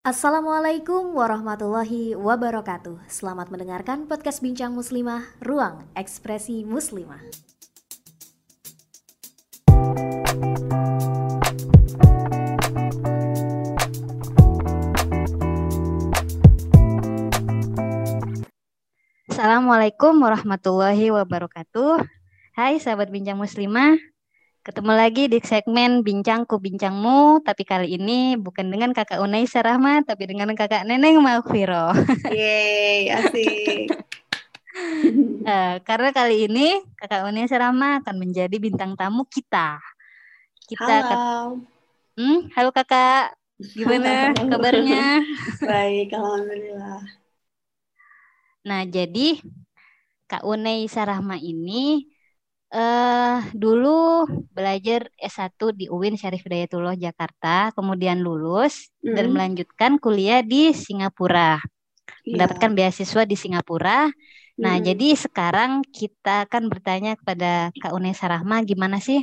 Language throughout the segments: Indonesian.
Assalamualaikum warahmatullahi wabarakatuh. Selamat mendengarkan podcast Bincang Muslimah, Ruang Ekspresi Muslimah. Assalamualaikum warahmatullahi wabarakatuh. Hai sahabat Bincang Muslimah, Ketemu lagi di segmen Bincangku Bincangmu, tapi kali ini bukan dengan kakak Unaisa Rahmat, tapi dengan kakak Neneng Malviro. Yeay, asik. uh, karena kali ini kakak Unaisa Rahmat akan menjadi bintang tamu kita. Kita halo. Akan... Hmm, halo kakak, gimana kabarnya? Baik, alhamdulillah. Nah, jadi Kak Unaisa Rahma ini uh, dulu belajar S1 di UIN Syarif Hidayatullah Jakarta, kemudian lulus mm. dan melanjutkan kuliah di Singapura. Yeah. Mendapatkan beasiswa di Singapura. Nah, mm. jadi sekarang kita akan bertanya kepada Kak Unesa Rahma gimana sih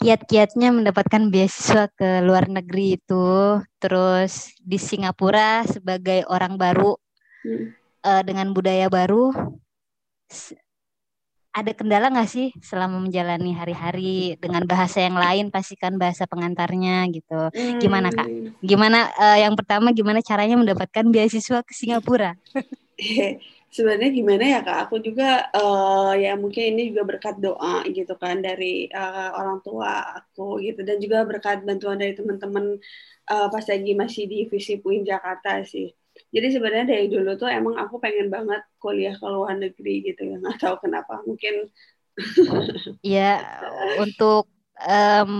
kiat-kiatnya mendapatkan beasiswa ke luar negeri itu, terus di Singapura sebagai orang baru mm. uh, dengan budaya baru ada kendala nggak sih selama menjalani hari-hari dengan bahasa yang lain pastikan bahasa pengantarnya gitu. Hmm. gimana kak? Gimana uh, yang pertama gimana caranya mendapatkan beasiswa ke Singapura? Sebenarnya gimana ya kak? Aku juga uh, ya mungkin ini juga berkat doa gitu kan dari uh, orang tua aku gitu. Dan juga berkat bantuan dari teman-teman uh, pas lagi masih di Visip UIN Jakarta sih jadi sebenarnya dari dulu tuh emang aku pengen banget kuliah ke luar negeri gitu ya. Nggak tahu kenapa mungkin. Ya untuk um,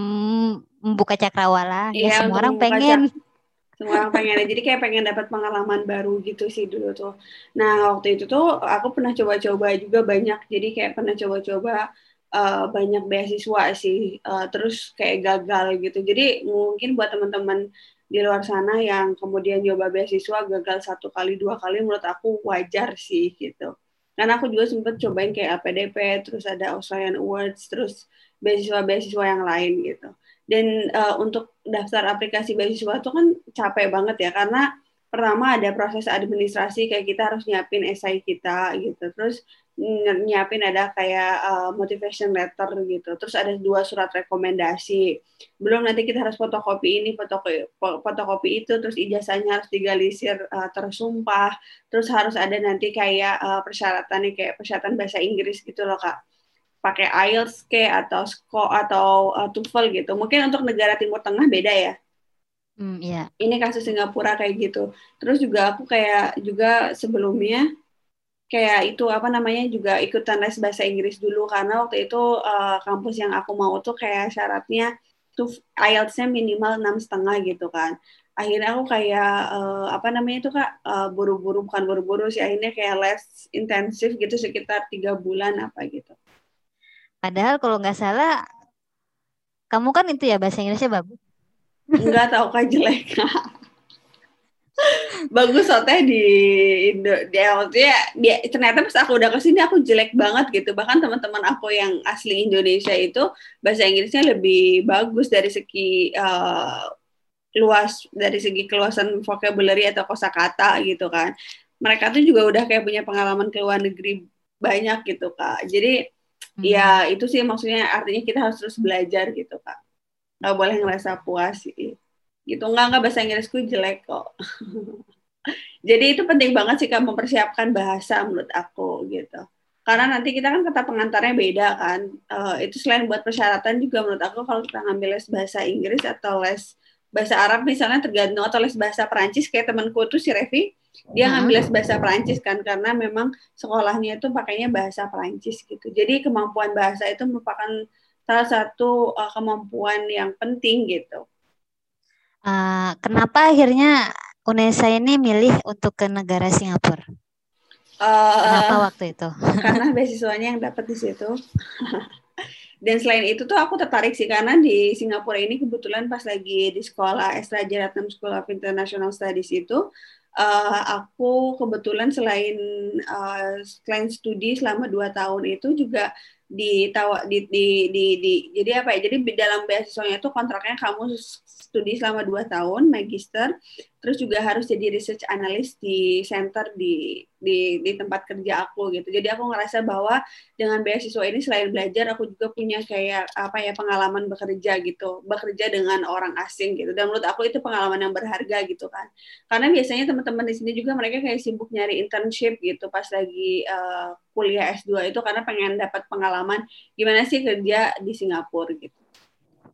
membuka cakrawala ya, ya semua orang pengen. semua orang pengen jadi kayak pengen dapat pengalaman baru gitu sih dulu tuh. Nah waktu itu tuh aku pernah coba-coba juga banyak. Jadi kayak pernah coba-coba uh, banyak beasiswa sih. Uh, terus kayak gagal gitu. Jadi mungkin buat teman-teman di luar sana yang kemudian nyoba beasiswa gagal satu kali dua kali menurut aku wajar sih gitu. Karena aku juga sempet cobain kayak APDP terus ada Australian Awards terus beasiswa-beasiswa yang lain gitu. Dan uh, untuk daftar aplikasi beasiswa itu kan capek banget ya karena pertama ada proses administrasi kayak kita harus nyiapin esai kita gitu. Terus nyiapin ada kayak uh, motivation letter gitu. Terus ada dua surat rekomendasi. Belum nanti kita harus fotokopi ini, fotokopi, fotokopi itu, terus ijazahnya harus digalisir uh, tersumpah. Terus harus ada nanti kayak uh, persyaratannya kayak persyaratan bahasa Inggris gitu loh kak. Pakai IELTS ke atau SCO atau uh, TOEFL gitu. Mungkin untuk negara Timur Tengah beda ya. Hmm, iya. Ini kasus Singapura kayak gitu. Terus juga aku kayak juga sebelumnya kayak itu apa namanya juga ikutan les bahasa Inggris dulu. Karena waktu itu uh, kampus yang aku mau tuh kayak syaratnya tuh IELTS-nya minimal enam setengah gitu kan. Akhirnya aku kayak uh, apa namanya itu kak? Uh, buru-buru bukan buru-buru sih akhirnya kayak les intensif gitu sekitar tiga bulan apa gitu. Padahal kalau nggak salah kamu kan itu ya bahasa Inggrisnya bagus. Nggak tahu kan jelek bagus soalnya di Indo di maksudnya dia ternyata pas aku udah ke sini aku jelek banget gitu. Bahkan teman-teman aku yang asli Indonesia itu bahasa Inggrisnya lebih bagus dari segi uh, luas dari segi keluasan vocabulary atau kosakata gitu kan. Mereka tuh juga udah kayak punya pengalaman ke luar negeri banyak gitu kak. Jadi hmm. ya itu sih maksudnya artinya kita harus terus belajar gitu kak. Nggak boleh ngerasa puas sih gitu. Nggak nggak bahasa Inggrisku jelek kok. Jadi itu penting banget sih kan mempersiapkan bahasa menurut aku gitu. Karena nanti kita kan kata pengantarnya beda kan. Uh, itu selain buat persyaratan juga menurut aku kalau kita ngambil les bahasa Inggris atau les bahasa Arab misalnya tergantung atau les bahasa Perancis kayak temanku tuh si Revi dia hmm. ngambil les bahasa Perancis kan karena memang sekolahnya itu pakainya bahasa Perancis gitu. Jadi kemampuan bahasa itu merupakan salah satu uh, kemampuan yang penting gitu Uh, kenapa akhirnya Unesa ini milih untuk ke negara Singapura? Uh, kenapa waktu itu? Karena beasiswanya yang dapat di situ. Dan selain itu tuh aku tertarik sih karena di Singapura ini kebetulan pas lagi di sekolah Estra Ratnam School of International Studies itu uh, aku kebetulan selain uh, selain studi selama dua tahun itu juga ditawa di, di, di, di jadi apa ya jadi dalam beasiswanya itu kontraknya kamu studi selama dua tahun, magister, terus juga harus jadi research analyst di center di di di tempat kerja aku gitu. Jadi aku ngerasa bahwa dengan beasiswa ini selain belajar, aku juga punya kayak apa ya pengalaman bekerja gitu, bekerja dengan orang asing gitu. Dan menurut aku itu pengalaman yang berharga gitu kan. Karena biasanya teman-teman di sini juga mereka kayak sibuk nyari internship gitu pas lagi uh, kuliah S2 itu karena pengen dapat pengalaman gimana sih kerja di Singapura gitu.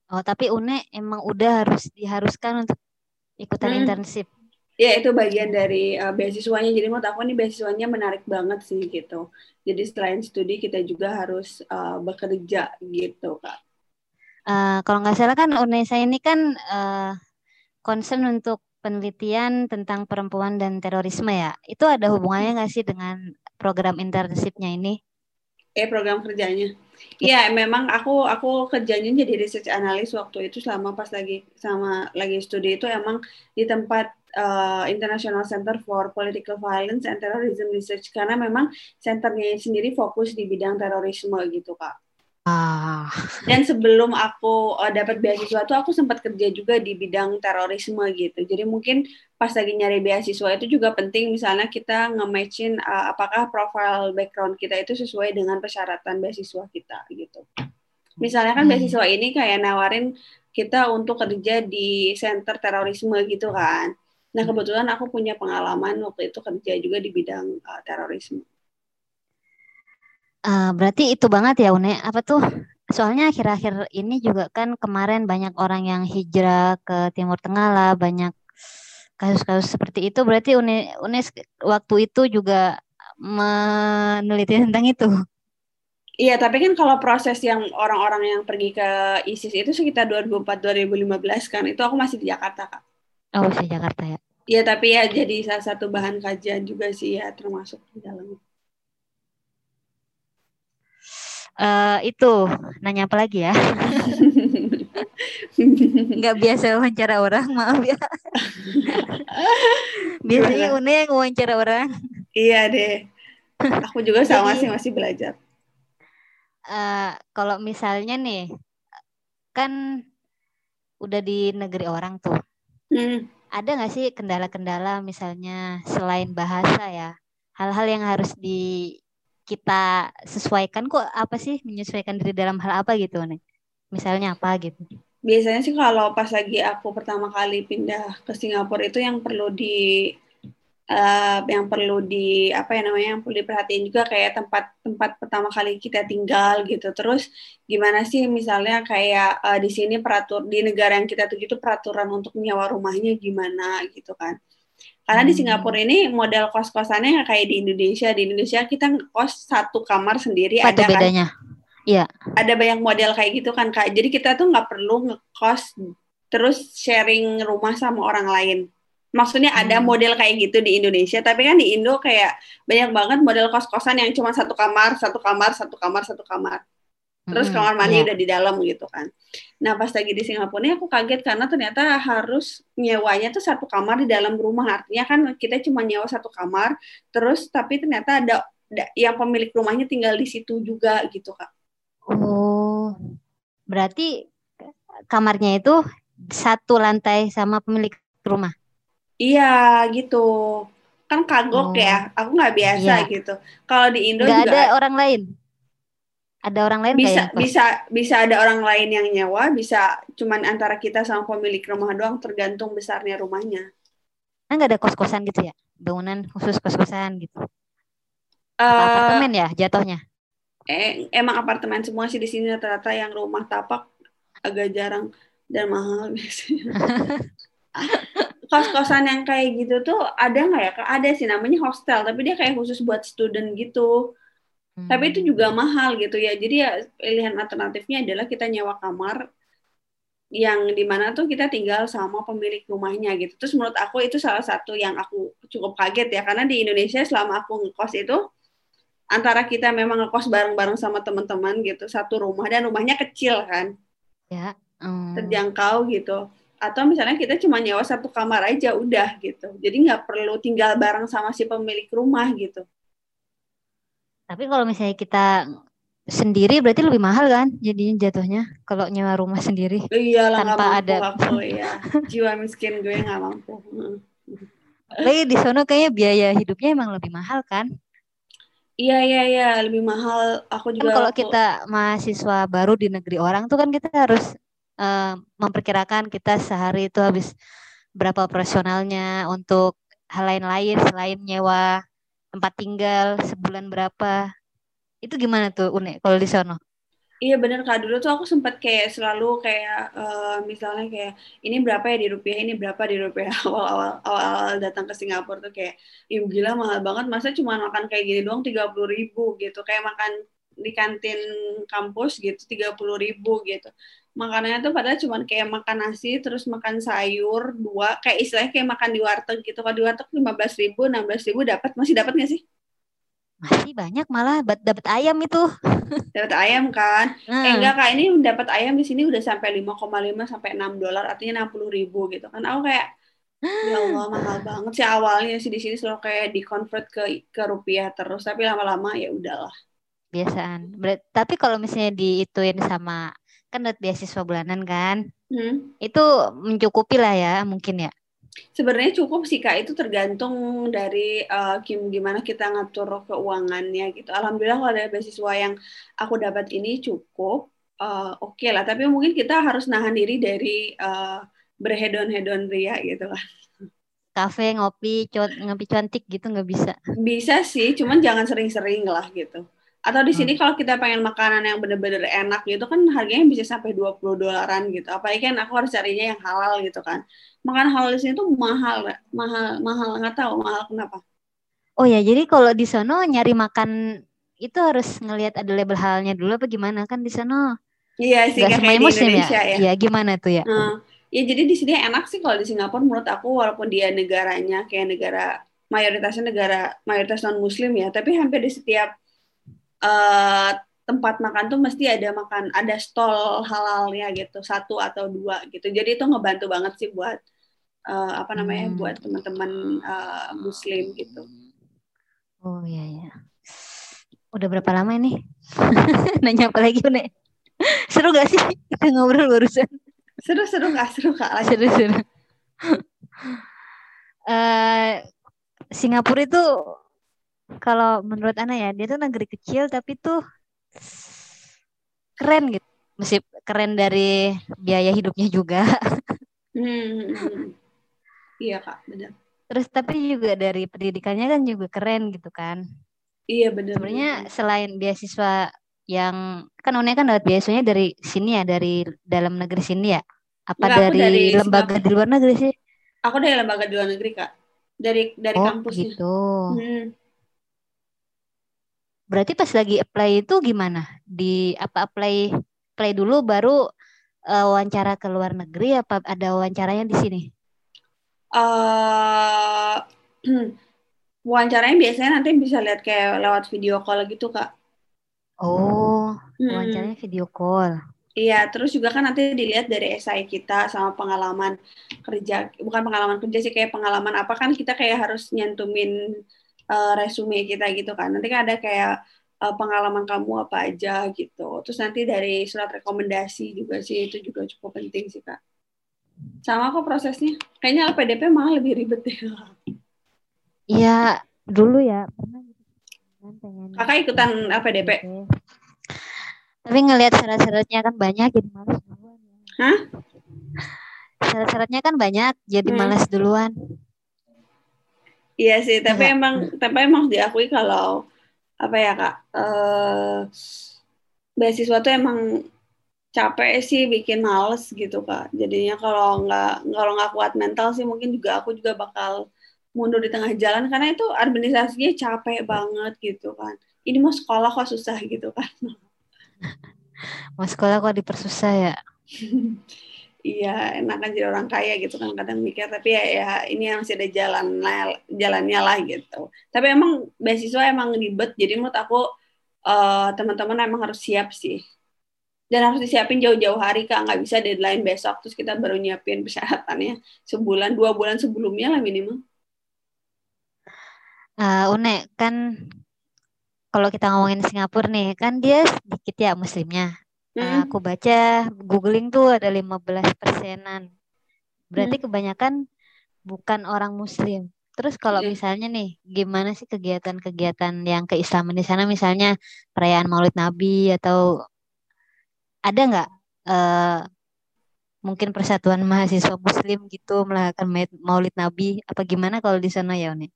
Oh, tapi UNE emang udah harus diharuskan untuk ikutan hmm. internship. Ya, itu bagian dari uh, beasiswanya. Jadi menurut aku ini beasiswanya menarik banget sih gitu. Jadi selain studi kita juga harus uh, bekerja gitu, Kak. Uh, kalau nggak salah kan UNESA ini kan uh, concern untuk penelitian tentang perempuan dan terorisme ya. Itu ada hubungannya nggak sih dengan program internshipnya ini? Eh, program kerjanya. Iya, memang aku aku kerjanya jadi research analyst waktu itu selama pas lagi sama lagi studi itu emang di tempat uh, International Center for Political Violence and Terrorism Research karena memang centernya sendiri fokus di bidang terorisme gitu kak. Ah. Dan sebelum aku uh, dapat beasiswa tuh aku sempat kerja juga di bidang terorisme gitu. Jadi mungkin pas lagi nyari beasiswa itu juga penting misalnya kita nge-matchin uh, apakah profile background kita itu sesuai dengan persyaratan beasiswa kita gitu. Misalnya kan hmm. beasiswa ini kayak nawarin kita untuk kerja di center terorisme gitu kan. Nah, kebetulan aku punya pengalaman waktu itu kerja juga di bidang uh, terorisme. Uh, berarti itu banget ya Une. Apa tuh? Soalnya akhir-akhir ini juga kan kemarin banyak orang yang hijrah ke Timur Tengah lah, banyak kasus-kasus seperti itu. Berarti Une, Une waktu itu juga meneliti tentang itu. Iya, tapi kan kalau proses yang orang-orang yang pergi ke ISIS itu sekitar 2004-2015 kan, itu aku masih di Jakarta, Kak. Oh, masih Jakarta ya? Iya, tapi ya jadi salah satu bahan kajian juga sih ya, termasuk di dalamnya. Uh, itu nanya apa lagi ya? Nggak biasa wawancara orang, maaf ya. Biasanya Une yang wawancara orang. Iya deh. Aku juga sama sih masih belajar. Uh, kalau misalnya nih, kan udah di negeri orang tuh. Hmm. Ada nggak sih kendala-kendala misalnya selain bahasa ya? Hal-hal yang harus di kita sesuaikan kok apa sih menyesuaikan diri dalam hal apa gitu nih misalnya apa gitu? Biasanya sih kalau pas lagi aku pertama kali pindah ke Singapura itu yang perlu di uh, yang perlu di apa ya namanya yang perlu diperhatiin juga kayak tempat-tempat pertama kali kita tinggal gitu. Terus gimana sih misalnya kayak uh, di sini peratur di negara yang kita tuju itu peraturan untuk nyawa rumahnya gimana gitu kan karena di hmm. Singapura ini model kos-kosannya kayak di Indonesia. Di Indonesia kita kos satu kamar sendiri. Apa ada kan bedanya? Iya. Ada banyak model kayak gitu kan kak. Jadi kita tuh nggak perlu ngekos terus sharing rumah sama orang lain. Maksudnya hmm. ada model kayak gitu di Indonesia, tapi kan di Indo kayak banyak banget model kos-kosan yang cuma satu kamar, satu kamar, satu kamar, satu kamar terus kamar mandi yeah. udah di dalam gitu kan. Nah pas lagi di Singapura ini aku kaget karena ternyata harus nyewanya tuh satu kamar di dalam rumah artinya kan kita cuma nyewa satu kamar terus tapi ternyata ada, yang pemilik rumahnya tinggal di situ juga gitu kak. Oh berarti kamarnya itu satu lantai sama pemilik rumah? Iya gitu kan kagok oh. ya aku nggak biasa iya. gitu. Kalau di Indo gak juga ada orang lain ada orang lain bisa bisa bisa ada orang lain yang nyewa bisa cuman antara kita sama pemilik rumah doang tergantung besarnya rumahnya. Nah nggak ada kos kosan gitu ya? Bangunan khusus kos kosan gitu uh, apartemen ya jatuhnya? eh emang apartemen semua sih di sini rata-rata yang rumah tapak agak jarang dan mahal biasanya. Kos-kosan yang kayak gitu tuh ada nggak ya? Ada sih namanya hostel, tapi dia kayak khusus buat student gitu. Hmm. Tapi itu juga mahal gitu ya. Jadi ya pilihan alternatifnya adalah kita nyewa kamar yang di mana tuh kita tinggal sama pemilik rumahnya gitu. Terus menurut aku itu salah satu yang aku cukup kaget ya karena di Indonesia selama aku ngekos itu antara kita memang ngekos bareng-bareng sama teman-teman gitu satu rumah dan rumahnya kecil kan. Ya. Um. Terjangkau gitu. Atau misalnya kita cuma nyewa satu kamar aja udah gitu. Jadi nggak perlu tinggal bareng sama si pemilik rumah gitu. Tapi kalau misalnya kita sendiri berarti lebih mahal kan jadinya jatuhnya kalau nyewa rumah sendiri Iya lah nggak tanpa mampu ada aku ya. Jiwa miskin gue nggak mampu. Mm. Tapi di sono kayaknya biaya hidupnya emang lebih mahal kan? Iya iya iya lebih mahal. Aku Kan juga kalau waktu kita mahasiswa baru di negeri orang tuh kan kita harus eh, memperkirakan kita sehari itu habis berapa operasionalnya untuk hal lain-lain selain nyewa tempat tinggal sebulan berapa. Itu gimana tuh Une kalau di sono? Iya bener Kak, dulu tuh aku sempat kayak selalu kayak eh, misalnya kayak ini berapa ya di rupiah, ini berapa di rupiah awal-awal awal-awal datang ke Singapura tuh kayak ih gila mahal banget, masa cuma makan kayak gini doang tiga puluh ribu gitu, kayak makan di kantin kampus gitu tiga puluh ribu gitu. Makanannya tuh padahal cuma kayak makan nasi, terus makan sayur dua, kayak istilahnya kayak makan di warteg gitu. Kalau di warteg lima belas ribu, enam belas ribu dapat, masih dapat nggak sih? Masih banyak malah dapat ayam itu. Dapat ayam kan? Eh Nah, enggak kak, ini dapat ayam di sini udah sampai 5,5 sampai 6 dolar, artinya 60 ribu gitu kan. Aku kayak ya Allah mahal banget sih awalnya sih di sini selalu kayak di convert ke ke rupiah terus, tapi lama-lama ya udahlah. biasaan. Tapi kalau misalnya diituin sama kan dapat beasiswa bulanan kan, Hmm. itu mencukupi lah ya mungkin ya. Sebenarnya cukup sih kak, itu tergantung dari kim gimana kita ngatur keuangannya gitu. Alhamdulillah kalau ada beasiswa yang aku dapat ini cukup eh, oke lah, tapi mungkin kita harus nahan diri dari eh, berhedon-hedon ria gitu kan. Kafe ngopi, cuan- ngopi cantik gitu nggak bisa. Bisa sih, cuman jangan sering-sering lah gitu. Atau di sini Hmm. kalau kita pengen makanan yang bener-bener enak gitu kan harganya bisa sampai 20 dolaran gitu. Apalagi kan aku harus carinya yang halal gitu kan. Makan halal di sini tuh mahal, mahal, mahal nggak tahu mahal kenapa. Oh ya, jadi kalau di sono nyari makan itu harus ngelihat ada label halalnya dulu apa gimana kan di sono Iya sih semuanya kayak di muslim ya? Indonesia ya. Iya gimana tuh ya? Nah, ya jadi di sini enak sih kalau di Singapura menurut aku walaupun dia negaranya kayak negara mayoritasnya negara mayoritas non muslim ya, tapi hampir di setiap eh, tempat makan tuh mesti ada makan ada stall halalnya gitu satu atau dua gitu. Jadi itu ngebantu banget sih buat eh, apa namanya Hmm. buat teman-teman eh, muslim gitu. Oh iya ya. Udah berapa lama ini? Nanya apa lagi Une? Seru gak sih kita ngobrol barusan? Seru-seru kak, seru kak. Lanjut. Seru-seru. Eh, Singapura itu kalau menurut Ana ya, dia tuh negeri kecil tapi tuh keren gitu. Mesti keren dari biaya hidupnya juga. Hmm, hmm, hmm. Iya kak, benar. Terus tapi juga dari pendidikannya kan juga keren gitu kan. Iya benar. Sebenarnya selain beasiswa yang kan Une kan dapat beasiswanya dari sini ya, dari dalam negeri sini ya. Apa Enggak, aku dari, dari lembaga di luar negeri sih? Aku dari lembaga di luar negeri kak, dari dari Oh, kampusnya. gitu. Hmm. Berarti pas lagi apply itu gimana? Di apa apply apply dulu baru eh, wawancara ke luar negeri apa ada wawancaranya di sini? eh wawancaranya biasanya nanti bisa lihat kayak lewat video call gitu kak. Oh, Hmm. wawancaranya video call. Iya, terus juga kan nanti dilihat dari esai kita sama pengalaman kerja, bukan pengalaman kerja sih kayak pengalaman apa kan kita kayak harus nyantumin eh, resume kita gitu kan. Nanti kan ada kayak eh, pengalaman kamu apa aja gitu. Terus nanti dari surat rekomendasi juga sih itu juga cukup penting sih kak. Sama kok prosesnya. Kayaknya LPDP malah lebih ribet deh. Iya, dulu ya pernah gitu pengen Kakak ikutan LPDP? Tapi ngelihat syarat-syaratnya kan banyak jadi malas duluan ya. Hah? Syarat-syaratnya kan banyak jadi Hmm. malas duluan. Iya sih, tapi Enggak. emang tapi emang harus diakui kalau apa ya kak, eh beasiswa tuh emang capek sih bikin males gitu kak. Jadinya kalau nggak kalau nggak kuat mental sih mungkin juga aku juga bakal mundur di tengah jalan karena itu administrasinya capek banget gitu kan. Ini mau sekolah kok susah gitu kan. Mau sekolah kok dipersusah ya. Iya, enakan jadi orang kaya gitu kan kadang mikir tapi ya, ya ini yang masih ada jalan jalannya lah gitu. Tapi emang beasiswa emang ribet jadi menurut aku eh, teman-teman emang harus siap sih. Dan harus disiapin jauh-jauh hari kak nggak bisa deadline besok terus kita baru nyiapin persyaratannya sebulan dua bulan sebelumnya lah minimal. Eh, Une kan kalau kita ngomongin Singapura nih, kan dia sedikit ya muslimnya. Nah, Hmm. aku baca googling tuh ada 15 persenan. Berarti Hmm. kebanyakan bukan orang muslim. Terus kalau Iya. misalnya nih, gimana sih kegiatan-kegiatan yang keislaman di sana? Misalnya perayaan Maulid Nabi atau ada nggak eh, mungkin persatuan mahasiswa muslim gitu melakukan Maulid Nabi? Apa gimana kalau di sana ya, Uni?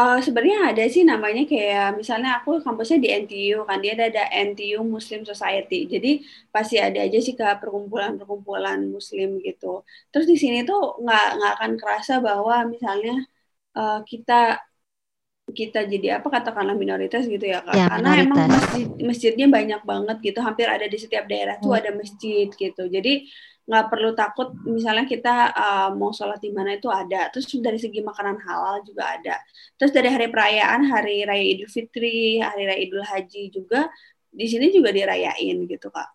Eh, sebenarnya ada sih namanya kayak misalnya aku kampusnya di NTU kan dia ada, ada NTU Muslim Society jadi pasti ada aja sih kak perkumpulan-perkumpulan Muslim gitu terus di sini tuh nggak nggak akan kerasa bahwa misalnya eh, kita kita jadi apa katakanlah minoritas gitu ya kak Ya, karena emang minoritas. masjid masjidnya banyak banget gitu hampir ada di setiap daerah tuh Hmm. ada masjid gitu jadi nggak perlu takut misalnya kita uh, mau sholat di mana itu ada. Terus dari segi makanan halal juga ada. Terus dari hari perayaan hari raya Idul Fitri hari raya Idul Haji juga di sini juga dirayain gitu kak.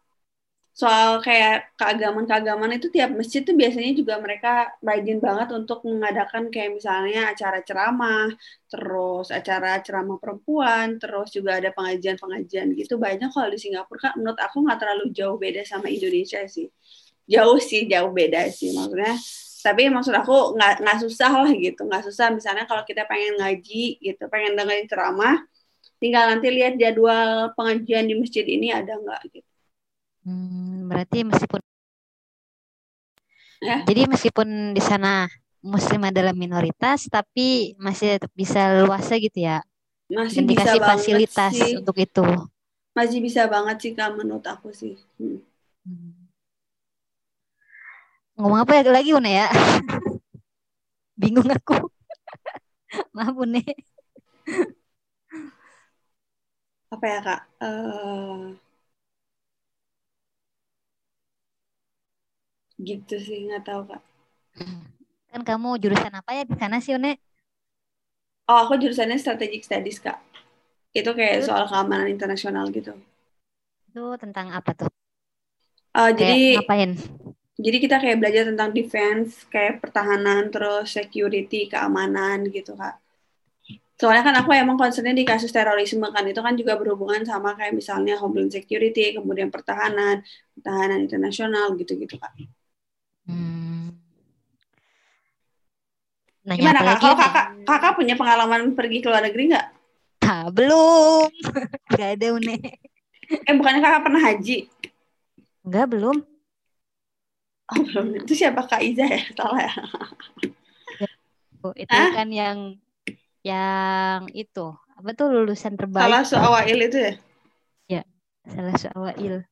Soal kayak keagamaan-keagamaan itu tiap masjid tuh biasanya juga mereka rajin banget untuk mengadakan kayak misalnya acara ceramah terus acara ceramah perempuan terus juga ada pengajian-pengajian gitu. Banyak kalau di Singapura kak. Menurut aku nggak terlalu jauh beda sama Indonesia sih jauh sih jauh beda sih maksudnya tapi maksud aku nggak nggak susah lah gitu nggak susah misalnya kalau kita pengen ngaji gitu pengen dengerin ceramah tinggal nanti lihat jadwal pengajian di masjid ini ada nggak gitu Hmm, berarti meskipun Ya. jadi meskipun di sana muslim adalah minoritas tapi masih tetap bisa luasa gitu ya. masih Dan bisa dikasih banget fasilitas sih untuk itu. masih bisa banget sih kak menurut aku sih Hmm. Hmm. Ngomong apa ya lagi Une ya? Bingung aku. Maaf Une. apa ya kak Eh, gitu sih nggak tahu kak Kan kamu jurusan apa ya di sana sih Une? oh aku jurusannya strategic studies kak itu kayak soal keamanan internasional gitu Itu tentang apa tuh? Kayak jadi ngapain? Jadi kita kayak belajar tentang defense kayak pertahanan terus security keamanan gitu kak soalnya kan aku emang concernnya di kasus terorisme kan itu kan juga berhubungan sama kayak misalnya homeland security kemudian pertahanan pertahanan internasional gitu-gitu kak Hmm. Nanya gimana kak kalau kakak kakak punya pengalaman pergi ke luar negeri nggak Ah, belum. Gak ada Une. eh bukannya kakak pernah haji Enggak, belum. Oh belum. Itu siapa kak Iza ya? Salah ya? Oh, itu Hah? kan yang yang itu. Apa tuh lulusan terbaik? Salah soail itu ya? Salah seawail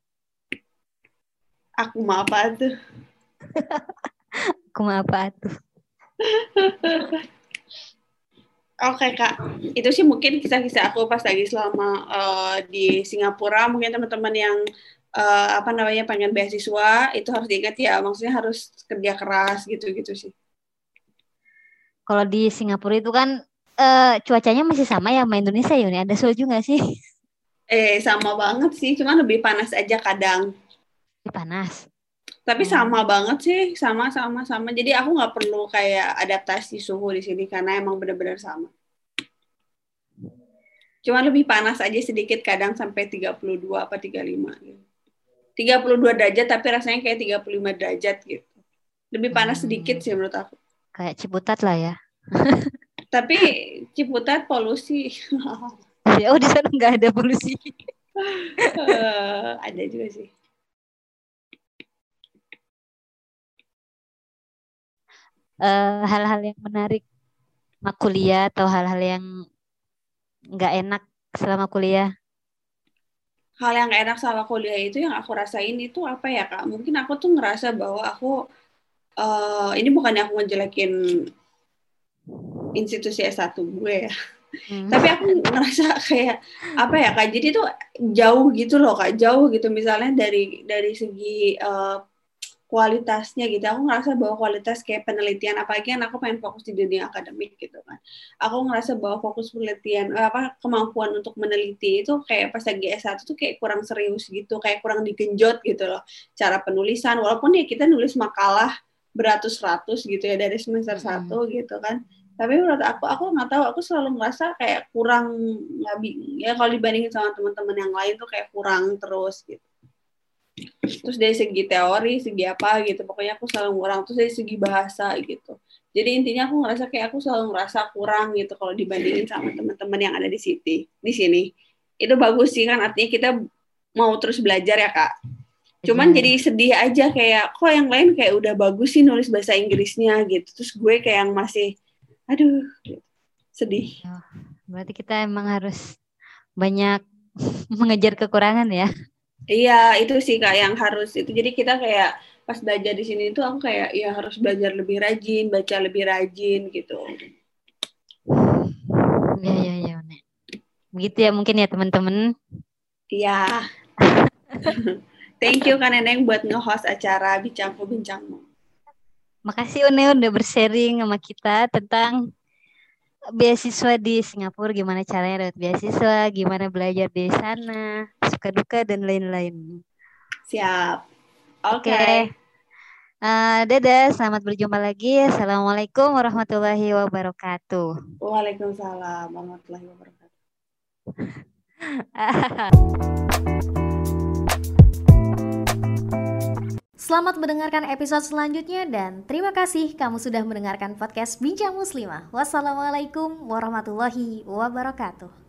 aku mah apa tuh? Aku mah apa tuh? Oke kak, itu sih mungkin kisah-kisah aku pas lagi selama eh, di Singapura. Mungkin teman-teman yang eh, apa namanya pengen beasiswa itu harus diingat ya, maksudnya harus kerja keras gitu-gitu sih. kalau di Singapura itu kan eh, cuacanya masih sama ya sama Indonesia ya ada salju nggak sih Eh sama banget sih, cuma lebih panas aja kadang. Ini panas Tapi Hmm. sama banget sih, sama sama sama. Jadi aku nggak perlu kayak adaptasi suhu di sini karena emang benar-benar sama. Cuma lebih panas aja sedikit kadang sampai 32 apa 35 gitu. 32 derajat tapi rasanya kayak 35 derajat gitu. Lebih panas Hmm. sedikit sih menurut aku. kayak Ciputat lah ya Tapi Ciputat polusi Ya, oh di sana nggak ada polusi Eh, ada juga sih. Eh, hal-hal yang menarik sama kuliah atau hal-hal yang nggak enak selama kuliah Hal yang gak enak sama kuliah itu yang aku rasain itu apa ya kak? Mungkin aku tuh ngerasa bahwa aku eh, ini bukannya aku ngejelekin institusi S1 gue ya. Hmm. Tapi aku ngerasa kayak apa ya kak? Jadi tuh jauh gitu loh kak, jauh gitu misalnya dari dari segi eh, kualitasnya gitu. Aku ngerasa bahwa kualitas kayak penelitian apalagi kan aku pengen fokus di dunia akademik gitu kan. Aku ngerasa bahwa fokus penelitian eh, apa kemampuan untuk meneliti itu kayak pas lagi S1 tuh kayak kurang serius gitu, kayak kurang digenjot gitu loh. Cara penulisan walaupun ya kita nulis makalah beratus-ratus gitu ya dari semester Hmm. satu gitu kan. tapi menurut aku aku nggak tahu aku selalu ngerasa kayak kurang nggak ya kalau dibandingin sama teman-teman yang lain tuh kayak kurang terus gitu terus dari segi teori segi apa gitu pokoknya aku selalu kurang terus dari segi bahasa gitu. Jadi intinya aku ngerasa kayak aku selalu ngerasa kurang gitu kalau dibandingin sama teman-teman yang ada di sini di sini. Itu bagus sih kan? Artinya kita mau terus belajar ya kak. Cuman hmm. jadi sedih aja kayak kok yang lain kayak udah bagus sih nulis bahasa Inggrisnya gitu. Terus gue kayak yang masih aduh sedih. Oh, berarti kita emang harus banyak mengejar kekurangan ya iya itu sih kak yang harus itu. Jadi kita kayak pas belajar di sini itu aku kayak ya harus belajar lebih rajin baca lebih rajin gitu. Ya ya ya begitu ya mungkin ya teman-teman. Iya. Thank you kan Neneng buat nge-host acara bincangku bincangmu. Makasih Une udah bersharing sama kita tentang beasiswa di Singapura, gimana caranya dapat beasiswa, gimana belajar di sana, suka duka dan lain-lain. Siap. Oke. Okay. Okay. Uh, eh, dadah, selamat berjumpa lagi. Assalamualaikum warahmatullahi wabarakatuh. Waalaikumsalam warahmatullahi wabarakatuh. Selamat mendengarkan episode selanjutnya dan terima kasih kamu sudah mendengarkan podcast Bincang Muslimah. Wassalamualaikum warahmatullahi wabarakatuh.